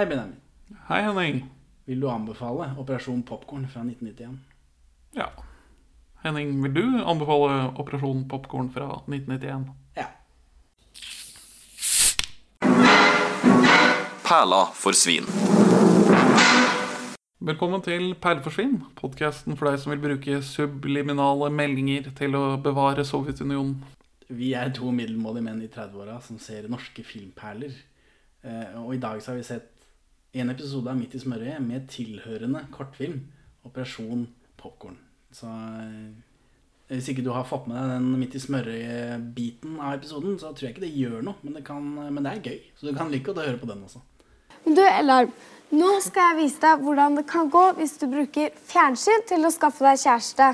Hei, Benjamin. Hei, Henning. Vil du anbefale Operasjon Popkorn fra 1991? Ja. Henning, vil du anbefale Operasjon Popkorn fra 1991? Ja. Perla for svin. Velkommen til Perleforsvinn, podkasten for deg som vil bruke subliminale meldinger til å bevare Sovjetunionen. Vi er to middelmådige menn i 30-åra som ser norske filmperler. Eh, og i dag så har vi sett en episode av Midt i smørøyet med tilhørende kortfilm. Operasjon Popkorn. Så eh, hvis ikke du har fått med deg den Midt i smørøyet-biten av episoden, så tror jeg ikke det gjør noe. Men det, kan, men det er gøy, så du kan like godt å høre på den også. Men du, Elarm, nå skal jeg vise deg hvordan det kan gå hvis du bruker fjernsyn til å skaffe deg kjæreste.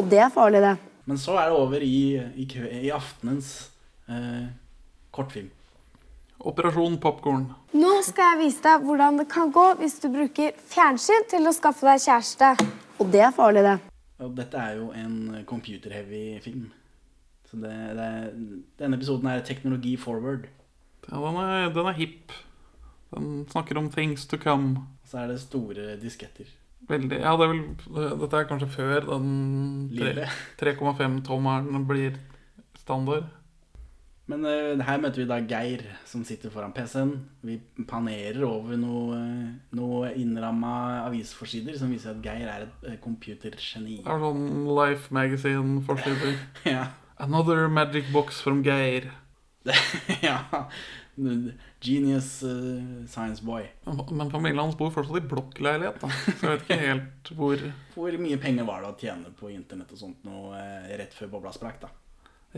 Og det er farlig, det. Men så er det over i, i, i aftenens eh, kortfilm. Operasjon Popkorn. Nå skal jeg vise deg hvordan det kan gå hvis du bruker fjernsyn til å skaffe deg kjæreste. Og det er farlig, det. Og dette er jo en computer-heavy film. Så det, det er, denne episoden er teknologi forward. Ja, den er, den er hipp. Den snakker om things to come. Så er det store disketter. Veldig Ja, det er vel Dette er kanskje før den 3,5-tommeren blir standard. Men uh, her møter vi da Geir, som sitter foran PC-en. Vi panerer over noen noe innramma avisforsider som viser at Geir er et computergeni. Det er sånn Life Magazine-forsider. Ja. Another magic box from Geir. ja. Genius uh, science boy. Men familien hans bor fortsatt i blokkleilighet, da. Så jeg vet ikke helt hvor Hvor mye penger var det å tjene på internett og sånt nå rett før bobla sprakk, da?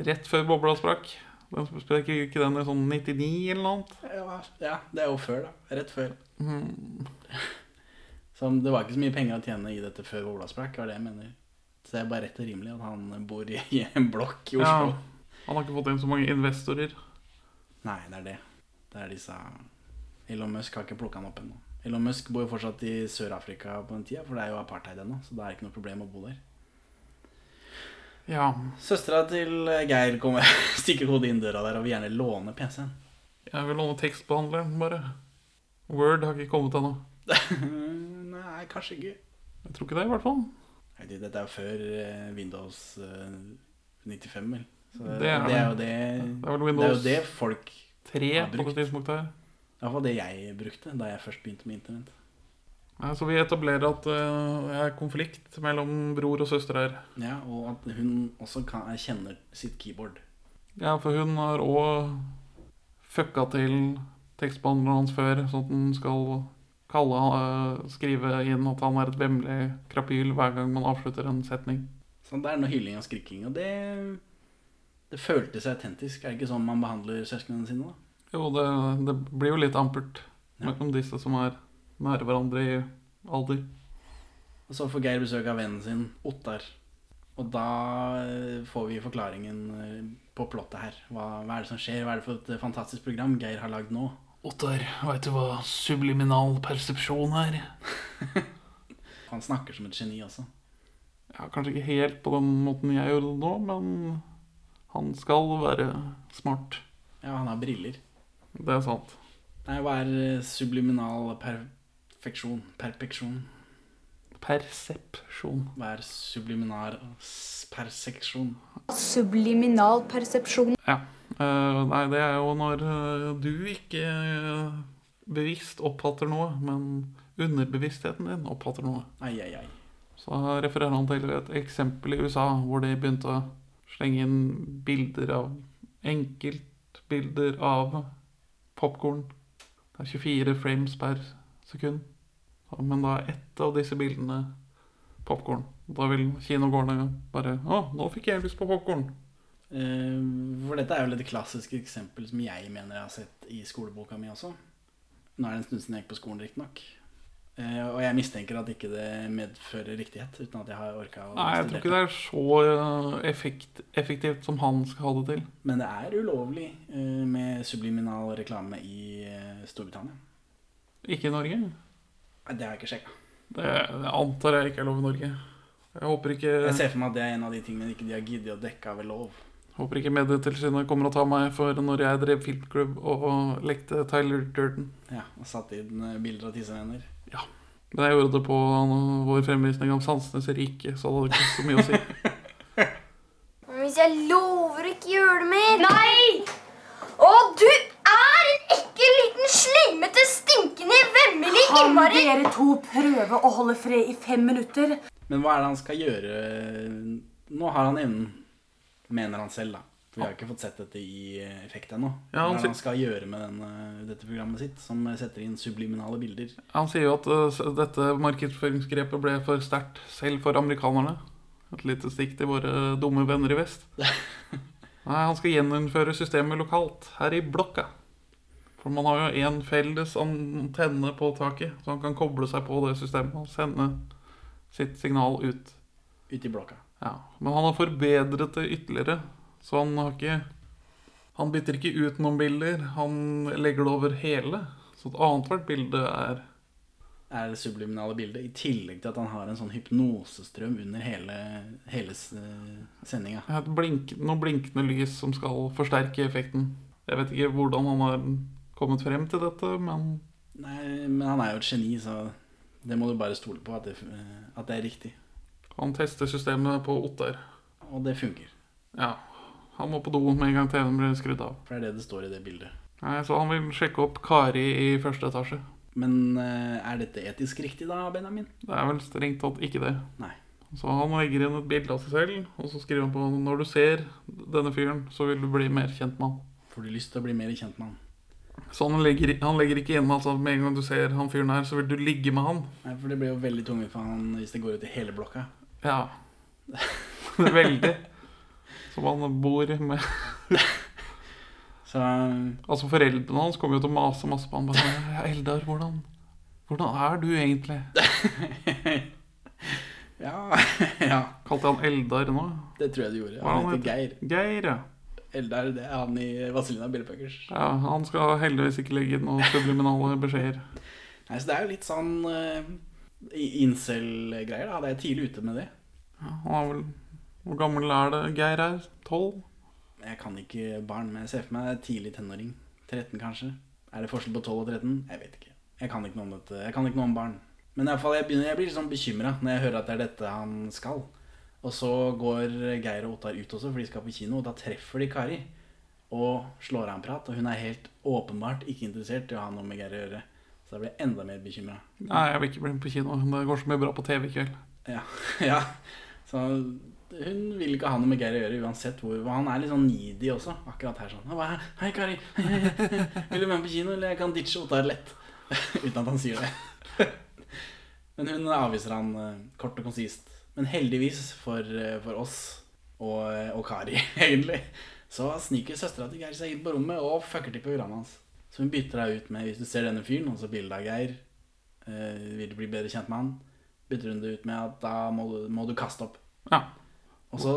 Rett før bobla sprakk. Den Sprekker ikke den i sånn 99 eller noe annet? Ja, ja, det er jo før, da. Rett før. Mm. Så det var ikke så mye penger å tjene i dette før Ola sprakk, var det jeg mener. Så det er bare rett og rimelig at han bor i i en blokk i Oslo. Ja. Han har ikke fått inn så mange investorer. Nei, det er det. Det er disse Elon Musk har ikke plukka han opp ennå. Elon Musk bor jo fortsatt i Sør-Afrika på den tida, for det er jo apartheid ennå, så det er ikke noe problem å bo der. Ja, Søstera til Geir kommer, stikker hodet inn døra der og vil gjerne låne PC-en. jeg vil låne tekstbehandleren, bare. Word har ikke kommet ennå. Nei, kanskje ikke. Jeg tror ikke det, i hvert fall. Nei, Dette er jo før eh, Windows eh, 95, vel. Så det, er det er jo det. det er vel Det er jo det folk 3 har på brukt. det tidspunktet her. Iallfall det jeg brukte da jeg først begynte med internett. Så vi etablerer at eh, det er konflikt mellom bror og søster her. Ja, Og at hun også kan, kjenner sitt keyboard. Ja, for hun har òg fucka til tekstbehandleren hans før, sånn at han skal kalle, eh, skrive inn at han er et vemmelig krapyl hver gang man avslutter en setning. Så det er noe hylling og skriking. Og det, det føltes autentisk. Er det ikke sånn man behandler søsknene sine? da? Jo, det, det blir jo litt ampert Ja. mellom disse som er nære hverandre i alder. Og så får Geir besøk av vennen sin, Ottar. Og da eh, får vi forklaringen eh, på plottet her. Hva, hva er det som skjer? Hva er det for et eh, fantastisk program Geir har lagd nå? Ottar, veit du hva subliminal persepsjon er? Han snakker som et geni også. Ja, kanskje ikke helt på den måten jeg gjør det nå, men han skal være smart. Ja, han har briller. Det er sant. Nei, hva er subliminal subliminal perfeksjon? Perpeksjon? Persepsjon. Hva er subliminar perseksjon? Subliminal persepsjon. Ja. Uh, nei, det er jo når uh, du ikke uh, bevisst oppfatter noe, men underbevisstheten din oppfatter noe. Ai, ai, ai. Så refererer han til et eksempel i USA hvor de begynte å slenge inn bilder av Enkeltbilder av popkorn. Det er 24 frames per sekund. Men da er ett av disse bildene popkorn. Da vil kinogårdene bare Å, nå fikk jeg lyst på popkorn. Eh, for dette er jo et klassisk eksempel som jeg mener jeg har sett i skoleboka mi også. Nå er det en stund siden jeg gikk på skolen, riktignok. Uh, og jeg mistenker at ikke det medfører riktighet, uten at jeg har orka å Nei, jeg tror ikke det er så eh, effekt, effektivt som han skal ha det til. Men det er ulovlig eh, med subliminal reklame i eh, Storbritannia. Ikke i Norge. Nei, Det har jeg ikke sjekka. Det, det antar jeg ikke er lov i Norge. Jeg håper ikke Jeg ser for meg at det er en av de tingene ikke de har giddet å dekke av ved lov. Håper ikke Medietilsynet kommer og tar meg for når jeg drev filmklubb og lekte Tyler Durden. Ja, og satt inn eh, bilder av tissevenner. Ja. Men jeg gjorde det på vår fremvisning av Sansenes rike, så det hadde ikke så mye å si. Men hvis jeg lover å ikke gjøre det mer Nei! Å, du er en ekkel liten slemmete, stinkende, vemmelig Kan innmari dere to prøve å holde fred i fem minutter? Men hva er det han skal gjøre? Nå har han evnen, mener han selv, da. For vi har ikke fått sett dette i eh, effekt ennå. Ja, Hva han det sier- han skal gjøre med denne, dette programmet sitt, som setter inn subliminale bilder? Han sier jo at uh, dette markedsføringsgrepet ble for sterkt selv for amerikanerne. Et lite stikk til våre dumme venner i vest. Nei, Han skal gjeninnføre systemet lokalt, her i blokka. For man har jo én felles antenne på taket, så han kan koble seg på det systemet og sende sitt signal ut. Ut i blokka. Ja, Men han har forbedret det ytterligere, så han har ikke Han bytter ikke ut noen bilder, han legger det over hele. Så et annethvert bilde er Er det subliminale bildet, i tillegg til at han har en sånn hypnosestrøm under hele, hele s- sendinga. et blink, noe blinkende lys som skal forsterke effekten. Jeg vet ikke hvordan han har kommet frem til dette, men Nei, men han er jo et geni, så det må du bare stole på at det, at det er riktig. han tester systemet på Ottar. Og det funker. Ja, han må på do med en gang TV-en blir skrudd av. For det er det det står i det bildet. Nei, Så han vil sjekke opp Kari i første etasje. Men eh, er dette etisk riktig da, Benjamin? Det er vel strengt tatt ikke det. Nei. Så han legger inn et bilde av seg selv, og så skriver han på når du ser denne fyren, så vil du bli mer kjent med han. Får du lyst til å bli mer kjent med han? Så han legger, han legger ikke inn altså med en gang du ser han fyren her, så vil du ligge med han. Nei, for det blir jo veldig tungvint for han hvis det går ut i hele blokka. Ja. Veldig. Som han bor med Så eh, Altså Foreldrene hans kommer jo til å mase masse på han. Bare, Eldar, hvordan, hvordan er du egentlig? ja, ja. Kalte han Eldar nå? Det tror jeg du gjorde. Han han heter Geir. Geir, ja. Eldar, det er han i Vazelina Billepuckers. ja. Han skal heldigvis ikke legge noen subliminale beskjeder. Nei, så det er jo litt sånn uh, incel-greier, da. Det er tidlig ute med det. Ja, han er vel Hvor gammel er det Geir er? Tolv? Jeg kan ikke barn, men jeg ser for meg tidlig tenåring. 13 kanskje. Er det forskjell på 12 og 13? Jeg vet ikke. Jeg kan ikke noe om dette. Jeg kan ikke noe om barn. Men i alle fall, jeg, begynner, jeg blir litt sånn bekymra når jeg hører at det er dette han skal. Og så går Geir og Ottar ut også, for de skal på kino, og da treffer de Kari. Og slår av en prat, og hun er helt åpenbart ikke interessert i å ha noe med Geir å gjøre. Så da blir jeg enda mer bekymra. Nei, jeg vil ikke bli med på kino. Det går så mye bra på TV i kveld. Ja. ja. Så hun vil ikke ha noe med Geir å gjøre uansett hvor Han er litt sånn needy også, akkurat her sånn. Bare, Hei, Kari. Vil du være med på kino, eller jeg kan ditche Ottar lett? Uten at han sier det. Men hun avviser han eh, kort og konsist. Men heldigvis for, eh, for oss og, og Kari, egentlig, så sniker søstera til Geir seg inn på rommet og fucker til programmet hans. Så hun bytter deg ut med Hvis du ser denne fyren, og så bildet av Geir, eh, vil du bli bedre kjent med han, bytter hun det ut med at da må du, må du kaste opp. Ja. Og så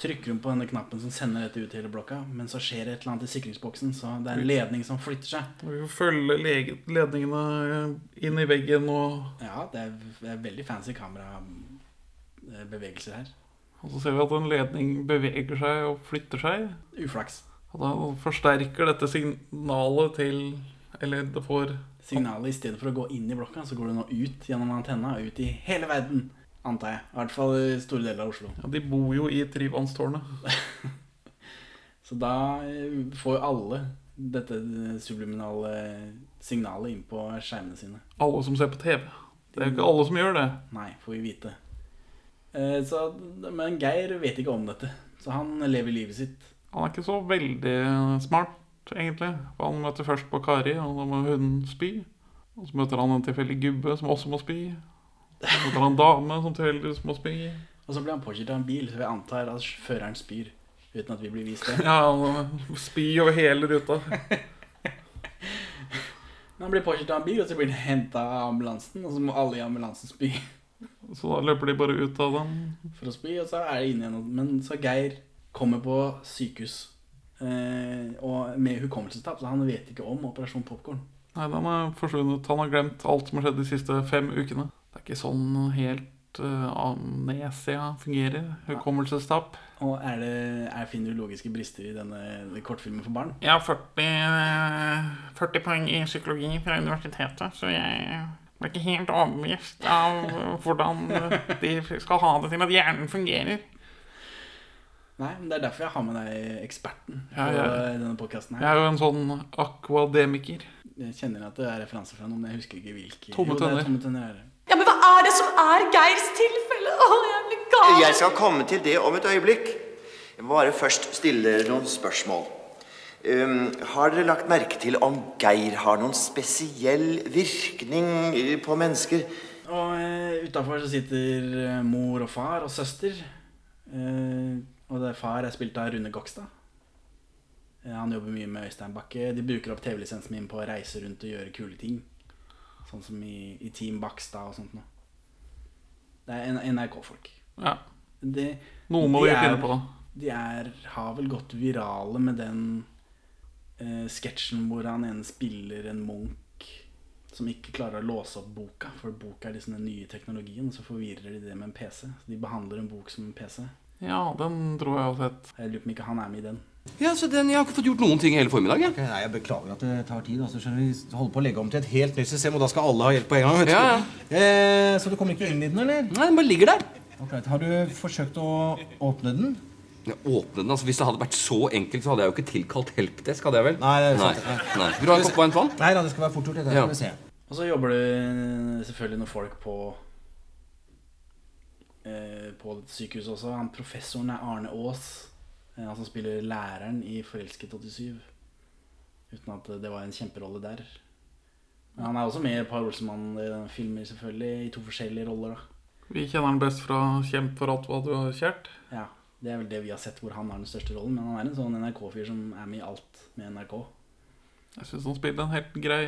trykker hun på denne knappen som sender dette ut til hele blokka, men så skjer det et eller annet i sikringsboksen, så det er en ledning som flytter seg. Vi får følge ledningene inn i veggen, og, Ja, det er, veldig fancy kamerabevegelser her. og så ser vi at en ledning beveger seg og flytter seg. Uflaks. Og da forsterker dette signalet til Eller det får Signalet i stedet for å gå inn i blokka, så går det nå ut gjennom antenna, ut i hele verden, antar jeg. I hvert fall i store deler av Oslo. Ja, de bor jo i Tryvannstårnet. Så da eh, får jo alle dette subliminale signalet inn på skjermene sine. Alle som ser på TV. Det er jo ikke alle som gjør det. Nei, får vi vite. Eh, Så, men Geir vet ikke om dette, så han lever livet sitt. Han er ikke så veldig smart, egentlig. For han møter først på Kari, og da må hun spy. Og så møter han en tilfeldig gubbe som også må spy. Så møter han en dame som tilfeldigvis må spy. Og så blir han påkjørt av en bil, så vi antar at føreren spyr. Uten at vi blir vist det. Ja, han spyr over hele ruta. Han blir påkjørt av en bil, og så blir han henta av ambulansen. Og så må alle i ambulansen spy Så da løper de bare ut av den. for å spy, og så er det inn igjen. Men så Geir kommer på sykehus eh, og med hukommelsestap, så han vet ikke om Operasjon Popkorn. Nei, den er forsvunnet. Han har glemt alt som har skjedd de siste fem ukene. Det er ikke sånn helt uh, amnesia fungerer. Hukommelsestap. Og er det, er, finner du logiske brister i denne kortfilmen for barn? Jeg har 40, eh, 40 poeng i psykologi fra universitetet, så jeg ble ikke helt overbevist av hvordan de skal ha det til at hjernen fungerer. Nei, men det er derfor jeg har med deg eksperten ja, Ja, i denne podkasten Jeg er jo en sånn akvademiker. Jeg kjenner at det er referanser fra noen, men jeg husker ikke hvilke. Tomme Jo, det er. Tomme tenner. er. Ja, men hva er det som er Geirs tilfelle? Å, jeg blir gal. Jeg skal komme til det om et øyeblikk. Jeg må bare først stille noen spørsmål. Um, har dere lagt merke til om Geir har noen spesiell virkning eh, på mennesker? Og uh, utafor så sitter eh, mor og far og søster. Uh, og det er far er spilt av Rune Gokstad. Eh, han jobber mye med Øystein Bakke. De bruker opp TV-lisensen min på å reise rundt og gjøre kule ting. Sånn som i, i Team Bakstad og sånt noe. Det er NRK-folk. Ja. Det, Noe må de vi er- finne på. De er, har vel gått virale med den eh, sketsjen hvor han ene spiller en munk som ikke klarer å låse opp boka. For boka er liksom den nye teknologien, så forvirrer de det med en PC. Så de behandler en bok som en PC. Ja, den tror jeg har sett. Jeg lurer på om ikke han er med i den. Ja, så den, Jeg har ikke fått gjort noen ting hele formiddag. jeg. Ok, Nei, Jeg beklager at det tar tid. altså skjønner Vi holder på å legge om til et helt nytt system, og da skal alle ha hjelp på en gang. vet du. Ja, Eh, så du kommer ikke inn i den, eller? Nei, Den bare ligger der. Ok, Har du forsøkt å åpne den? Ja, åpne den, altså Hvis det hadde vært så enkelt, så hadde jeg jo ikke tilkalt helpdesk. hadde jeg vel? Nei, det er jo sant, nei. Nei. Vil du ha en kopp varmt vann? Nei da, det skal være fort gjort. Ja. vi se. Og så jobber du selvfølgelig noen folk på eh, På sykehuset også. Han Professoren er Arne Aas. eh, Han som spiller læreren i 'Forelsket 87'. Uten at det var en kjemperolle der. Men han er også med i et par Olsenmann-filmer, selvfølgelig. I to forskjellige roller. da Vi kjenner han best fra 'Kjemp for alt hva du har kjært'. Ja, Det er vel det vi har sett hvor han har den største rollen. Men han er en sånn NRK-fyr som er med i alt med NRK. Jeg syns han spiller en helt grei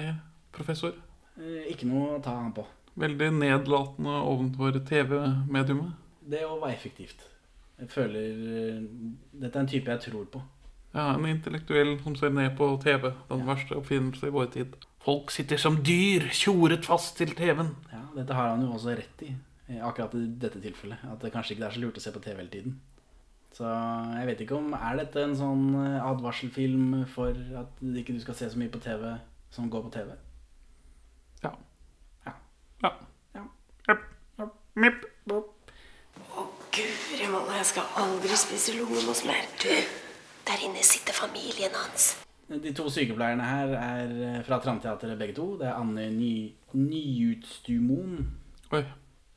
professor. Eh, Ikke noe å ta han på. Veldig nedlatende overfor TV-mediumet. Det òg var effektivt. Jeg føler eh, Dette er en type jeg tror på. Ja, En intellektuell som ser ned på TV. Den verste oppfinnelse i vår tid. Folk sitter som dyr, tjoret fast til TV-en. Ja, Dette har han jo også rett i, eh, akkurat i dette tilfellet. At det kanskje ikke er så lurt å se på TV hele tiden. Så jeg vet ikke om Er dette en sånn eh, advarselfilm for at ikke du skal se så mye på TV som går på TV? Ja. Ja. Ja. Ja. Mipp. Guri malla, jeg skal aldri spise lomos mer. Du, der inne sitter familien hans. De to sykepleierne her er eh, fra Tramteatret begge to. Det er Anne Ny Nyutstumoen, Oi.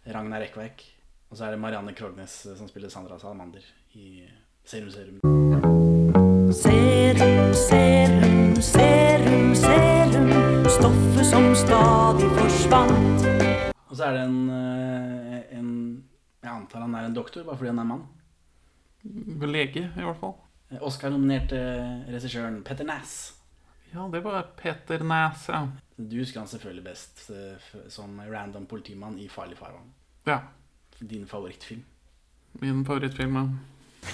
Ragnar Eckverk. Og så er det Marianne Krognes eh, som spiller Sandra Salamander i Serum Serum. Serum, serum, serum, serum. Stoffet som stadig forsvant. Og så er det en, eh, en Jeg antar han er en doktor, bare fordi han er mann. Lege, i hvert fall. Eh, Oscar-nominerte regissøren Petter Næss. Ja, det var Peter Næs, ja. Du husker han selvfølgelig best eh, som random politimann i Farlig farvann. Ja. Din favorittfilm. Min favorittfilm. ja.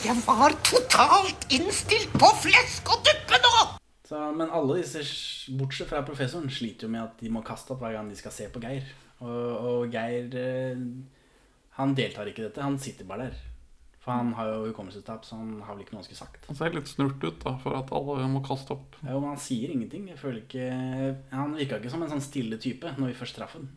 Jeg var totalt innstilt på flesk og duppe nå! Så, men alle disse, bortsett fra professoren, sliter jo med at de må kaste opp hver gang de skal se på Geir. Og, og Geir eh, Han deltar ikke i dette, han sitter bare der. For han har jo hukommelsestap, så han har vel ikke noe han skulle sagt. Han ser litt snurt ut da, for at alle må kaste opp. Ja, men han sier ingenting. Jeg føler ikke Han virka ikke som en sånn stille type når vi først traff ham.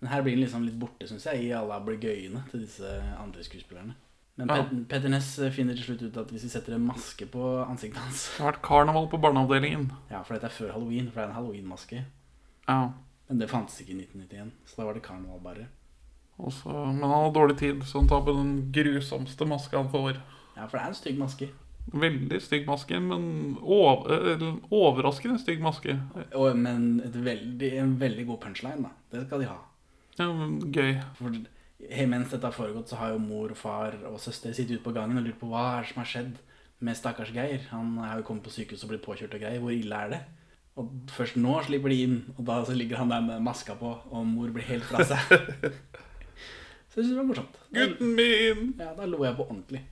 Men her blir han liksom litt borte, syns jeg, i alle ablegøyene til disse andre skuespillerne. Men Ja. Petter Ness finner til slutt ut at hvis vi setter en maske på ansiktet hans Det har vært karneval på barneavdelingen. Ja, for dette er før halloween, for det er en halloween-maske. Ja. Men det fantes ikke i 1991, så da var det karneval bare. Også, men han har dårlig tid, så han tar på den grusomste maska han får. Ja, for det er en stygg maske. Veldig stygg maske, men over, overraskende stygg maske. Og, men veldig, en veldig god punchline, da. Det skal de ha. Ja, men gøy. For mens dette har foregått, så har jo mor, far og søster sittet ute på gangen og lurt på hva er det som har skjedd med stakkars Geir. Han er jo kommet på sykehus og blitt påkjørt og greier. Hvor ille er det? Og først nå slipper de inn, og da så ligger han der med maska på, og mor blir helt fra seg. Så jeg synes det var morsomt. Gutten min! Ja, da lo jeg på ordentlig.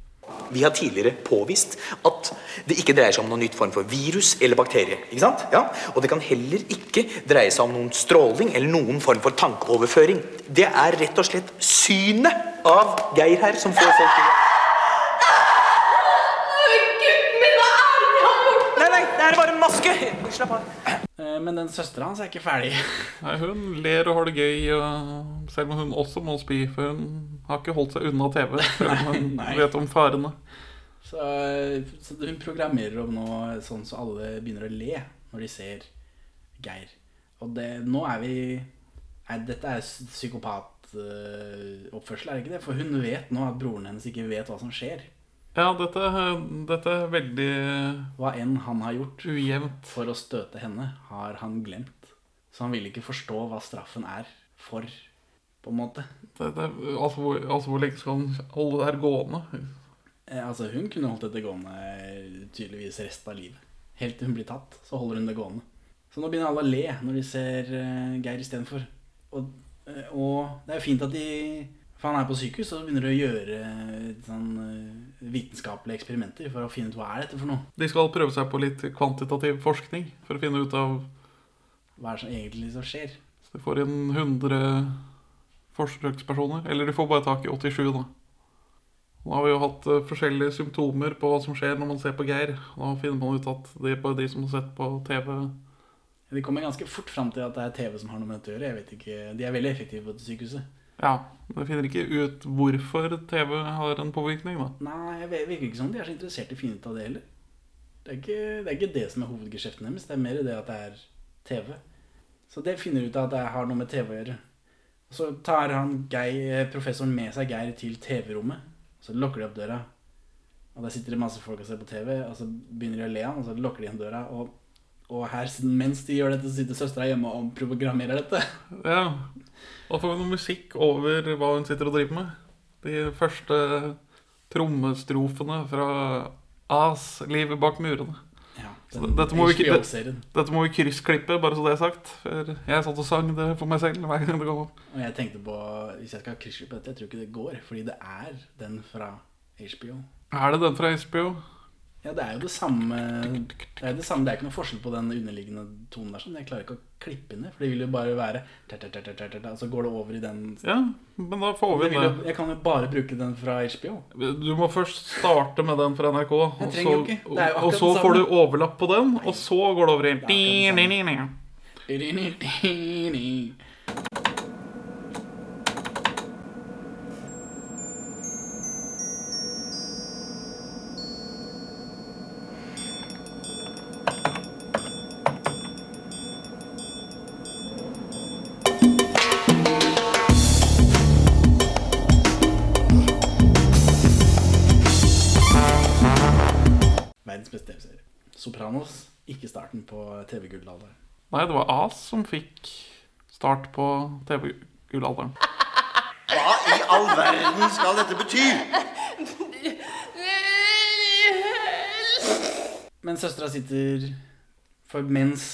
Vi har tidligere påvist at det ikke dreier seg om noen nytt form for virus eller bakterie. Ikke sant? Ja? Og det kan heller ikke dreie seg om noen stråling eller noen form for tankeoverføring. Det er rett og slett synet av Geir her som får folk til å Gutten min, hva er det han har gjort? Nei, nei, det er bare en maske. Slapp av. Eh, Men den søstera hans er ikke ferdig. Nei, hun ler og har det gøy, selv om hun også må spy, for hun har ikke holdt seg unna TV. Om hun vet om farene. Så, så hun programmerer om nå sånn så alle begynner å le når de ser Geir. Og det, nå er vi Nei, dette er psykopatoppførsel, er det ikke det? For hun vet nå at broren hennes ikke vet hva som skjer. Ja, dette, dette er veldig Hva enn han har gjort ujevnt. for å støte henne, har han glemt. Så han vil ikke forstå hva straffen er for, på en måte. Det, det, altså, hvor, altså hvor lenge skal han holde det her gående? Eh, altså Hun kunne holdt dette gående eh, tydeligvis resten av livet. Helt til hun blir tatt, så holder hun det gående. Så nå begynner alle å le når de ser uh, Geir istedenfor. Og, eh, og det er jo fint at de For han er på sykehus og begynner å gjøre eh, sånn, eh, vitenskapelige eksperimenter for å finne ut hva er dette for noe. De skal prøve seg på litt kvantitativ forskning for å finne ut av Hva er det som egentlig som skjer? Så de får inn 100 forsøkspersoner. Eller de får bare tak i 87, da. Nå har vi jo hatt eh, forskjellige symptomer på hva som skjer når man ser på Geir. Da finner man ut at det er bare de som har sett på TV. De kommer ganske fort fram til at det er TV som har noe med dette å gjøre. Jeg vet ikke, De er veldig effektive på sykehuset. Ja, men du finner ikke ut hvorfor TV har en påvirkning, da. Nei, jeg virker ikke som de er så interessert i å finne ut av det heller. Det er ikke det, er ikke det som er hovedgeskjeften deres. Det er mer det at det er TV. Så det finner ut av at det har noe med TV å gjøre. Så tar han Geir, professoren med seg Geir til TV-rommet. Så lukker de opp døra. Og der sitter det masse folk og ser på TV, og så begynner de å le av og så lukker de igjen døra. Og, og her, mens de gjør dette, sitter søstera hjemme og programmerer dette. Ja. Da får vi noe musikk over hva hun sitter og driver med. De første trommestrofene fra As, 'Livet bak murene'. Ja, den dette, må vi, dette, dette må vi kryssklippe, bare så det er sagt. For jeg satt og sang det for meg selv hver gang det kom opp. Og jeg tenkte på, hvis jeg skal kryssklippe dette, jeg tror ikke det går. Fordi det er den fra HBO. Er det den fra HBO? Ja, det er jo det samme Det er, det samme, det er ikke noe forskjell på den underliggende tonen der. Sånn. Jeg klarer ikke å klippe ned, for det vil jo bare være Og så går det over i den. Ja, men da får vi Det jo- Jeg kan jo bare bruke den fra HBO. Du må først starte med den fra NRK, og så, og så får du overlapp på den, og så går det over i TV-gullalderen. Nei, det var As som fikk start på TV-gullalderen. Hva i all verden skal dette bety? Men søstera sitter For mens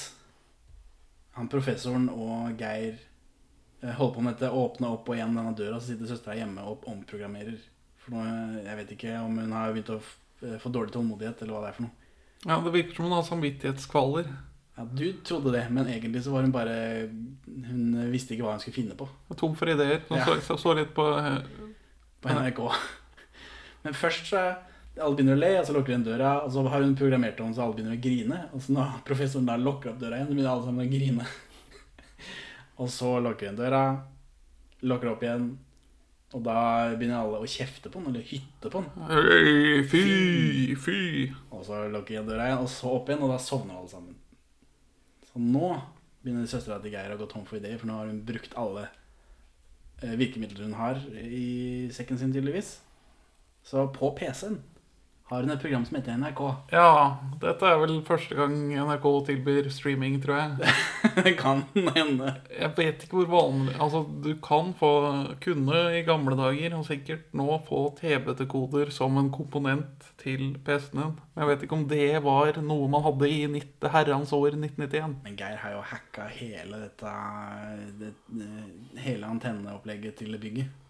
han professoren og Geir eh, holder på med dette, åpner opp og igjen denne døra, så sitter søstera hjemme og omprogrammerer. For nå, jeg vet ikke om hun har begynt å eh, få dårlig tålmodighet, eller hva det er for noe. Ja, Det virker som hun har samvittighetskvaler. Ja, Du trodde det, men egentlig så var hun bare Hun visste ikke hva hun skulle finne på. Tom for ideer. Hun Ja. så, så, litt på eh, På NRK. Men først så alle begynner å le, og så lukker hun døra, og så har hun programmert om så alle begynner å grine. Og så når professoren da lukker opp døra igjen, så begynner alle sammen å grine. og så lukker hun døra, lukker opp igjen, og da begynner alle å kjefte på den, eller hytte på den. Hey, fy, fy. Og så lukker hun døra igjen, og så opp igjen, og da sovner alle sammen. Så nå begynner søstera til Geir å gå tom for ideer, for nå har hun brukt alle eh, virkemidler hun har i sekken sin, tydeligvis. Så på PC-en har hun et program som heter NRK. Ja, dette er vel første gang NRK tilbyr streaming, tror jeg. det kan hende. Jeg vet ikke hvor vanlig Altså, du kan få Kunne i gamle dager, og sikkert nå, få TV-dekoder som en komponent til PC-en din. Men jeg vet ikke om det var noe man hadde i 90, herrens år 1991. Men Geir har jo hacka hele dette det, Hele antenneopplegget til det bygget.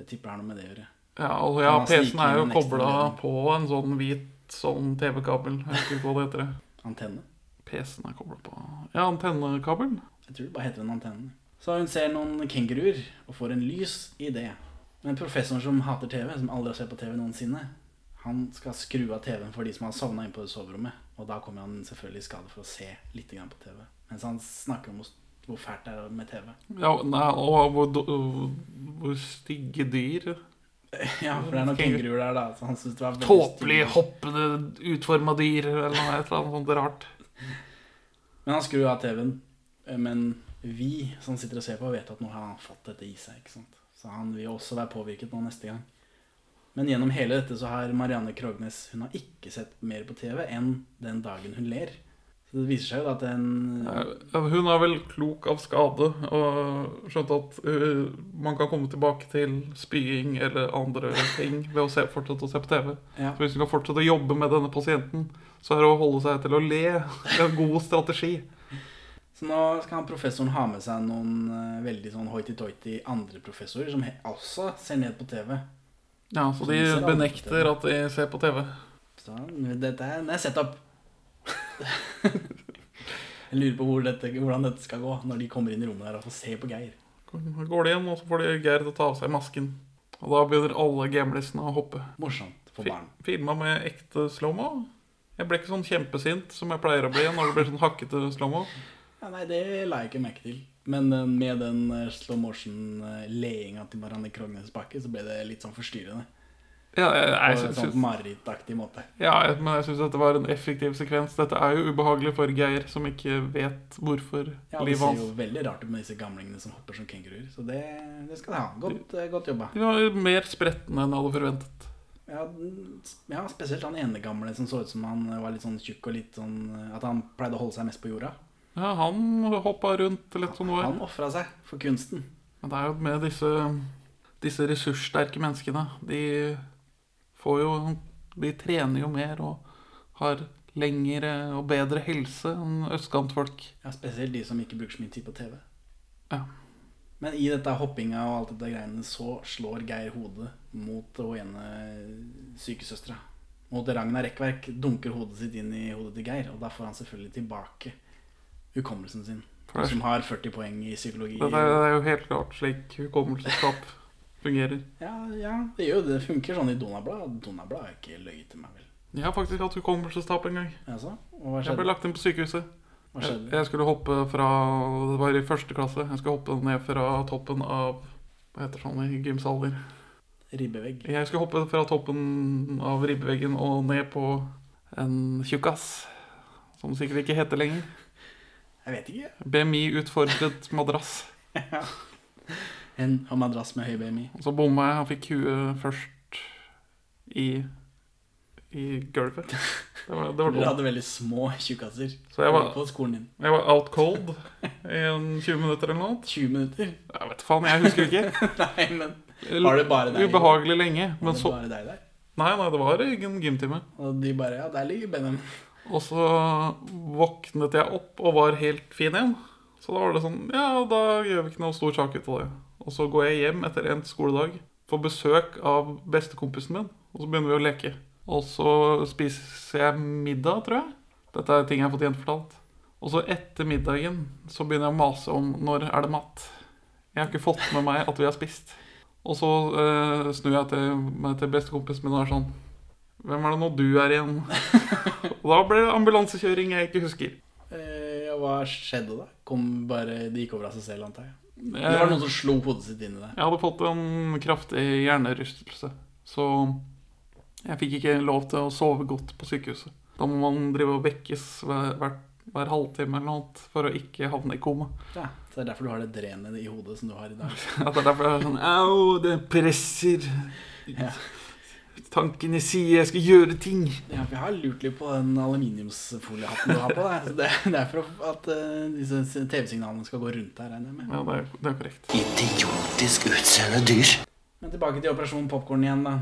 Jeg tipper det har noe med det å gjøre. Ja, og ja, PC-en er jo kobla på en sånn hvit sånn TV-kabel. Jeg husker ikke hva det heter. Antenne. PC-en er kobla på Ja, antennekabel. Jeg tror det bare heter en antenne. Så hun ser noen kenguruer og får en lys idé. Men professoren som hater TV, som aldri har sett på TV noensinne, han skal skru av TV-en for de som har sovna inne på soverommet. Og da kommer han selvfølgelig i skade for å se litt grann på TV. Mens han snakker om hvor- fælt det er med TV. Ja, nei, og hvor, hvor stygge dyr. Ja, for det er noen kenguruer der, da. Så han synes det var Tåpelig hoppende, utforma dyr, eller noe, et eller annet sånt rart. Men han skrur av TV-en. Men vi som sitter og ser på, vet at nå har han fått dette i seg. ikke sant? Så han vil også være påvirket nå neste gang. Men gjennom hele dette så har Marianne Krognes hun har ikke sett mer på TV enn den dagen hun ler. Det viser seg jo at den Hun er vel klok av skade og skjønte at uh, man kan komme tilbake til spying eller andre ting ved å se, fortsette å se på TV. Ja. Så hvis hun kan fortsette å jobbe med denne pasienten, så er det å holde seg til å le en god strategi. Så nå skal professoren ha med seg noen eh, veldig sånn hoity-toity andre professorer som også ser ned på TV. Ja, så de benekter at de ser på TV. Så dette det er setup. Jeg lurer på hvor dette, hvordan dette skal gå når de kommer inn i rommet der og får se på Geir. Går de igjen, og så får de Geir til å ta av seg masken. Og da begynner alle gamlisene å hoppe. Morsomt for barn. Filma med ekte slow-mo. Jeg ble ikke sånn kjempesint som jeg pleier å bli når det blir sånn hakkete slow-mo. Ja, nei, det la jeg ikke merke til. Men eh, med den eh, slow motion-leinga til Marianne Krognes Bakke, så ble det litt sånn forstyrrende. Ja, jeg, På en sånn marerittaktig måte. Ja, men jeg syns dette var en effektiv sekvens. Dette er jo ubehagelig for Geir, som ikke vet hvorfor Ja, Det ser jo veldig rart ut med disse gamlingene som hopper som kenguruer. Så det, det skal de ha. Godt, eh, godt jobba. De var mer spretne enn alle forventet. Ja, ja, spesielt han ene gamle som så ut som han var litt sånn tjukk og litt sånn At han pleide å holde seg mest på jorda. Ja, han hoppa rundt litt sånn Han ofra seg for kunsten. Men det er jo med disse, disse ressurssterke menneskene De får jo De trener jo mer og har lengre og bedre helse enn østkantfolk. Ja, Spesielt de som ikke bruker så mye tid på TV. Ja. Men i dette hoppinga og alt dette greiene så slår Geir hodet mot hun ene sykesøstera. Mot Ragna Rekkverk dunker hodet sitt inn i hodet til Geir, og da får han selvfølgelig tilbake hukommelsen sin. Som har 40 poeng i psykologi. Det er, det er jo helt klart slik hukommelsesskap fungerer. Ja, ja, det gjør jo det. Funker sånn i Donabla. Donabla har ikke løyet til meg, vel. Jeg har faktisk hatt hukommelsestap en gang. Altså? Jeg ble lagt inn på sykehuset. Hva Jeg, jeg skulle hoppe fra Det var i første klasse. Jeg skulle hoppe ned fra toppen av Hva heter sånn i gymsaler? Ribbevegg. Jeg skulle hoppe fra toppen av ribbeveggen og ned på en tjukkas. Som sikkert ikke heter lenger. Jeg vet ikke. BMI-utfordret madrass. En madrass med høy BMI. Og så bomma jeg Han fikk huet først i i gulvet. Det var, det var Du hadde veldig små tjukkaser Så jeg var, på skolen din. jeg var out cold i en 20 minutter eller noe. 20 minutter? Jeg vet faen, jeg husker ikke. Nei, men Var det bare deg? Ubehagelig lenge. Var Men det så bare deg der? Nei, nei, det var ingen gymtime. Og de bare Ja, der ligger Benjamin. Og så våknet jeg opp og var helt fin igjen. Så da var det sånn Ja, da gjør vi ikke noe stor sak ut av det. Og så går jeg hjem etter en skoledag, får besøk av bestekompisen min, og så begynner vi å leke. Og så spiser jeg middag, tror jeg. Dette er ting jeg har fått gjenfortalt. Og så etter middagen så begynner jeg å mase om når er det mat. Jeg har ikke fått med meg at vi har spist. Og så eh, snur jeg til, meg til bestekompisen min og er sånn Hvem er det nå du er igjen? og da ble det ambulansekjøring jeg ikke husker. Eh, hva skjedde da? Kom bare, De gikk over av seg selv, antar jeg. Eh, Det var noen som slo hodet sitt inn i det. Jeg hadde fått en kraftig hjernerystelse. Så jeg fikk ikke lov til å sove godt på sykehuset. Da må man drive og vekkes hver, hver, hver halvtime eller noe for å ikke havne i koma. Ja, så det er derfor du har det drenet i hodet som du har i dag. Ja, det er derfor jeg er sånn Au, det presser. Ja. Tankene sier jeg skal gjøre ting. Ja, for jeg har lurt litt på den aluminiumsfoliehatten du har på deg. Så det, det er for at uh, disse TV-signalene skal gå rundt der, regner jeg med. Ja, det er, det er korrekt. Idiotisk utseende dyr. Men tilbake til Operasjon Popkorn igjen, da.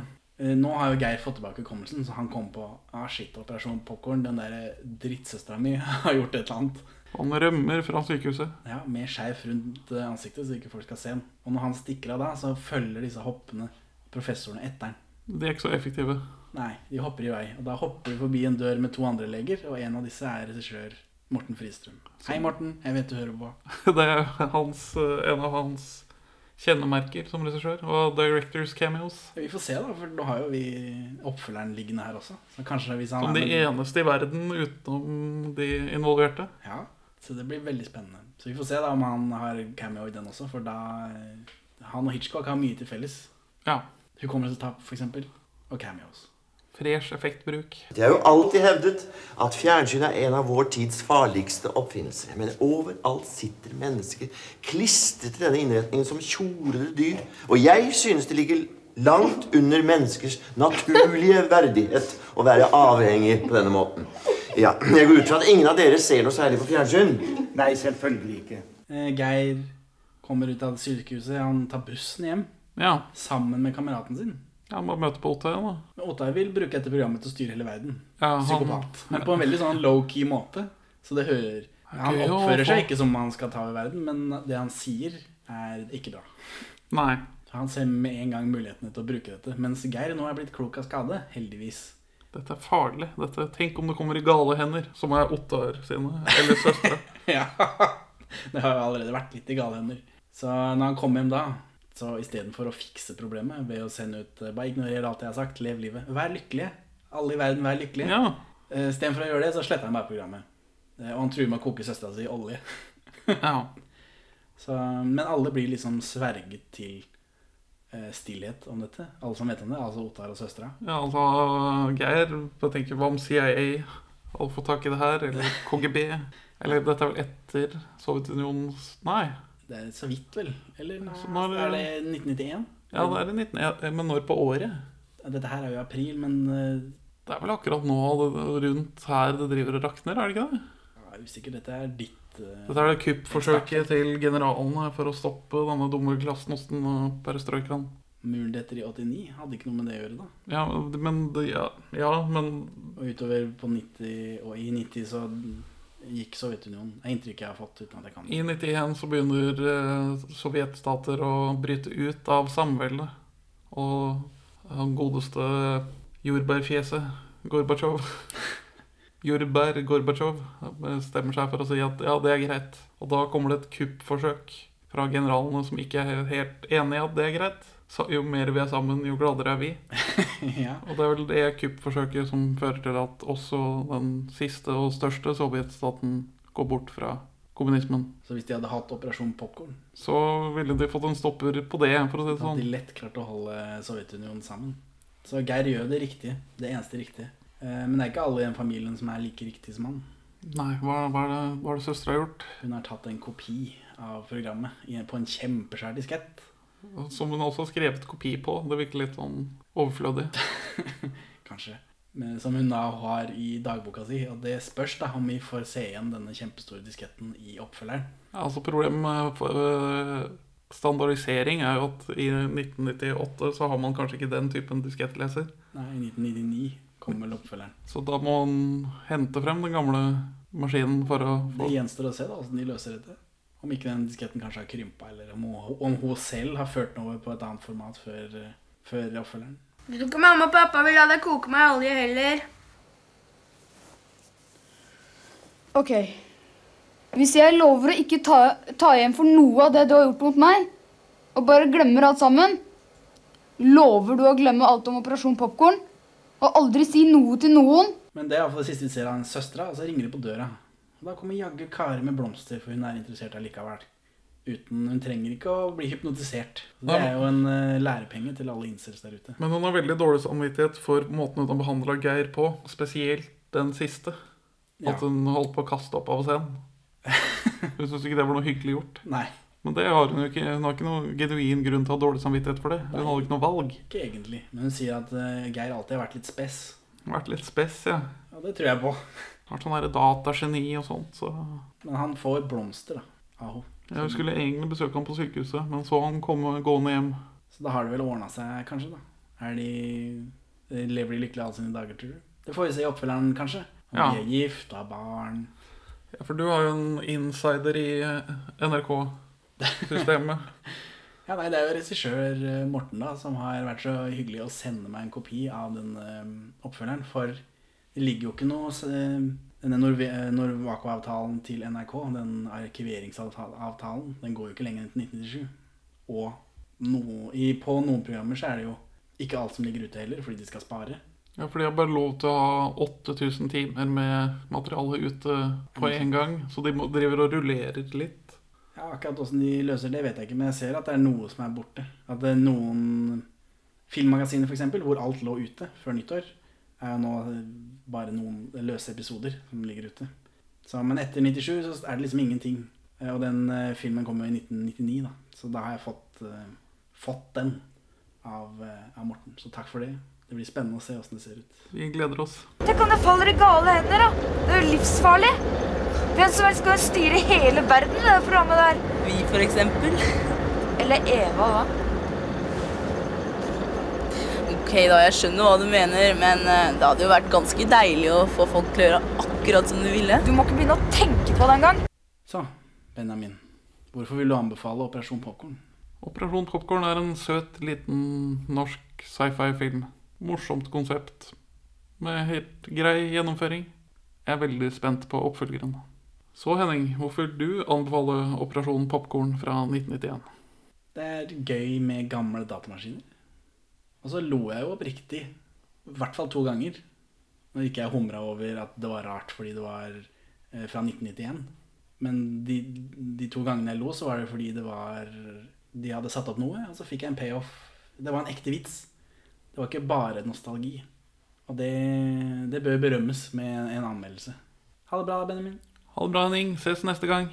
Eh, Nå har jo Geir fått tilbake hukommelsen, så han kom på ah, shit, Operasjon Popkorn. Den der drittsøstera mi har gjort et eller annet. Han rømmer fra sykehuset. Ja, Med skjerf rundt eh, ansiktet, så ikke folk skal se ham. Og når han stikker av da, så følger disse hoppene professorene etter den. De er ikke så effektive. Nei, de hopper i vei. Og da hopper vi forbi en dør med to andre leger, og en av disse er regissør Morten Fristrøm. Hei, Morten. Jeg vet du hører på. Det er hans, eh, en av hans kjennemerker som regissør. Og directors cameos. Vi får se, da, for nå har jo vi oppfølgeren liggende her også. Som de eneste i verden utenom de involverte. Ja, så det blir veldig spennende. Så vi får se da om han har cameo i den også, for da Han og Hitchcock har mye til felles. Ja. Hukommelsestap, eksempel. Og cameos. Fresh effektbruk. Det er jo alltid hevdet at fjernsyn er en av vår tids farligste oppfinnelser. Men overalt sitter mennesker klistret til denne innretningen som tjorede dyr. Og jeg synes det ligger langt under menneskers naturlige verdighet å være avhengig på denne måten. Ja, Jeg går ut fra at ingen av dere ser noe særlig på fjernsyn. Nei, selvfølgelig ikke. Eh, Geir kommer ut av sykehuset. Han tar bussen hjem Ja. sammen med kameraten sin. Ja, må møte på Ottøy, da. Men Ottøy vil bruke dette programmet til å styre hele verden. Ja, han- Psykopat. Men på en veldig sånn low-key måte. Så det hører Han oppfører seg ikke som han skal ta over verden, men det han sier, er ikke bra. Nei. Han ser med en gang mulighetene til å bruke dette. Mens Geir nå er blitt klok av skade, heldigvis. Dette er farlig. Dette, tenk om det kommer i gale hender, som er Ottar sine, eller søstre. ja. Det har jo allerede vært litt i gale hender. Så når han kommer hjem da, så istedenfor å fikse problemet ved å sende ut eh, Bare ignorer alt jeg har sagt, lev livet. Vær lykkelige. Alle i verden, vær lykkelige. Ja. Eh, Istedenfor å gjøre det, så sletter han bare programmet. Eh, Og han truer med å koke søstera si i olje. ja. Så, men alle blir liksom sverget til stillhet om dette. Alle som vet om det, altså Ottar og søstera. Ja, altså, Geir bare tenker hva om CIA hadde fått tak i det her, eller KGB? Eller dette er vel etter Sovjetunionens Nei. Det er så vidt, vel? Eller når- er det 1991? Ja, det er det 19... ja, Men når på året? Dette her er jo i april, men eh, Det er vel akkurat nå rundt her det driver og rakner, er det ikke det? jeg er usikker. Dette er ditt uh, Dette er det kuppforsøket til generalene for å stoppe denne dumme hos og perestrojkaen. Muren detter i 89 hadde ikke noe med det å gjøre, da. Ja, men ja, ja, men Og utover på 90 og i 90 så gikk Sovjetunionen. Det er inntrykket jeg har fått uten at jeg kan i 91 så begynner eh, sovjetstater å bryte ut av samveldet. Og han godeste jordbærfjeset Gorbatsjov Jordbær Gorbatsjov bestemmer seg for å si at ja, det er greit. Og da kommer det et kuppforsøk fra generalene som ikke er helt enig i at det er greit. Jo mer vi er sammen, jo gladere er vi. ja. Og det er vel det kuppforsøket som fører til at også den siste og største sovjetstaten går bort fra kommunismen. Så hvis de hadde hatt Operasjon Popkorn, Så ville de fått en stopper på det, for å si det så hadde sånn. de lett klart å holde Sovjetunionen sammen. Så Geir gjør det riktige. Det eneste riktige. Eh, Men det er ikke alle i den familien som er like riktige som han. Nei, hva, hva er det, hva er det søstera har gjort? Hun har tatt en kopi av programmet på en kjempeskjær diskett. Som hun også har skrevet kopi på. Det virker litt sånn overflødig. Kanskje. Men, som hun da har i dagboka si. Og det spørs da om vi får se igjen denne kjempestore disketten i oppfølgeren. Ja, altså Problemet med øh, standardisering er jo at i 1998 så har man kanskje ikke den typen diskettleser. Nei, i 1999 kommer vel oppfølgeren. Så da må man hente frem den gamle maskinen for å Det gjenstår å se da, åssen de løser dette. Om ikke den disketten kanskje har krympa, eller om hun, om hun selv har ført den over på et annet format før, før oppfølgeren. Jeg tror ikke mamma og pappa vil la deg koke meg i olje heller? Ok. Hvis jeg lover å ikke ta, ta igjen for noe av det du har gjort mot meg, og bare glemmer alt sammen, lover du å glemme alt om Operasjon Popkorn? Og aldri si noe til noen? Men det er iallfall det siste vi ser av søstera, og så ringer de på døra. Da kommer jaggu Kari med blomster, for hun er interessert allikevel. Uten, Hun trenger ikke å bli hypnotisert. Det er jo en uh, lærepenge til alle incels der ute. Men hun har veldig dårlig samvittighet for måten hun har behandla Geir på. Spesielt den siste. Ja. At hun holdt på å kaste opp av scenen. Hun syns ikke det var noe hyggelig gjort. Nei. Men det har hun jo ikke. Hun har ikke noen genuin grunn til å ha dårlig samvittighet for det. Hun hadde ikke noe valg. Ikke egentlig. Men hun sier at uh, Geir alltid har vært litt spess. Vært litt spess, ja. Ja, det tror jeg på. Vært sånn datageni og sånt. Så Men han får blomster, da. Av henne. Vi skulle egentlig besøke ham på sykehuset, men så han komme gående hjem. Så da har det vel ordna seg, kanskje, da. Er de Lever de lykkelig alle sine dager, tror du? Det får vi se i oppfølgeren, kanskje. Om Ja. de er gift og har barn. Ja, for du har jo en insider i NRK-systemet. Ja, nei, Det er jo regissør eh, Morten da, som har vært så hyggelig å sende meg en kopi av den eh, oppfølgeren. For ligger jo ikke noe eh, Denne eh, Norwaco-avtalen til NRK, den arkiveringsavtalen, den går jo ikke lenger enn til 1997. Og no, i, på noen programmer så er det jo ikke alt som ligger ute heller, fordi de skal spare. Ja, for de har bare lov til å ha 8000 timer med materiale ute på en gang. Så de driver og rullerer litt. Ja, Akkurat hvordan de løser det, vet jeg ikke, men jeg ser at det er noe som er borte. At det er noen filmmagasiner, f.eks., hvor alt lå ute før nyttår, er jo nå bare noen løse episoder som ligger ute. Så, men etter 97 så er det liksom ingenting. Eh, Og den eh, filmen kom jo i 1999, da. Så da har jeg fått, eh, fått den av, av Morten. Så takk for det. Det blir spennende å se åssen det ser ut. Vi gleder oss. Tenk om det faller i gale hender, da. Det er jo livsfarlig. Hvem som helst kan styre hele verden med det programmet der. Vi, for eksempel. Eller Eva, da. Ok, da, jeg skjønner hva du mener, men eh, det hadde jo vært ganske deilig å få folk til å gjøre akkurat som du ville. Du må ikke begynne å tenke på det engang. Så, Benjamin. Hvorfor vil du anbefale Operasjon Popkorn? Operasjon Popkorn er en søt, liten norsk sci-fi-film. Morsomt konsept. Med helt grei gjennomføring. Jeg er veldig spent på oppfølgeren. Så Henning, hvorfor vil du anbefale Operasjon Popkorn fra 1991? Det er gøy med gamle datamaskiner. Og så lo jeg jo oppriktig, i hvert fall to ganger, når ikke jeg humra over at det var rart fordi det var eh, fra 1991. Men de, de to gangene jeg lo, så var det fordi det var de hadde satt opp noe, og så fikk jeg en payoff. Det var en ekte vits. Det var ikke bare nostalgi. Og det, det bør berømmes med en anmeldelse. Ha det bra, Benjamin. Ha det bra, Henning. Ses neste gang.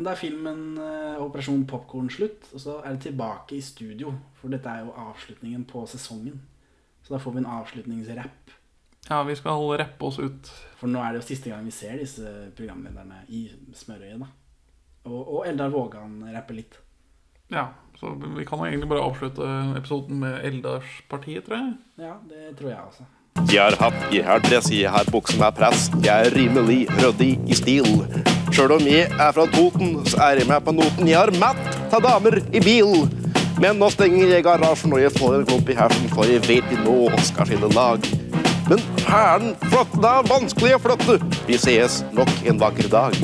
Men da er filmen eh, Operasjon Popkorn slutt, og så er det tilbake i studio. For dette er jo avslutningen på sesongen. Så da får vi en avslutningsrapp. Ja, vi skal rappe oss ut. For nå er det jo siste gang vi ser disse programlederne i smørøyet, da. Og, og Eldar Vågan rapper litt. Ja, så vi kan jo egentlig bare avslutte episoden med Eldars-partiet, tror jeg. Ja, det tror jeg også. Jeg har hatt, jeg har dress, jeg har bukse med press. Jeg er rimelig ryddig i stil. Sjøl om jeg er fra Toten, så er jeg med på noten. Jeg har matt av damer i bil. Men nå stenger jeg garasjen, og jeg får en klump i hersen, for jeg vet de nå skal skille lag. Men hæren, flotte, det er vanskelig å flytte. Vi sees nok en vakker dag.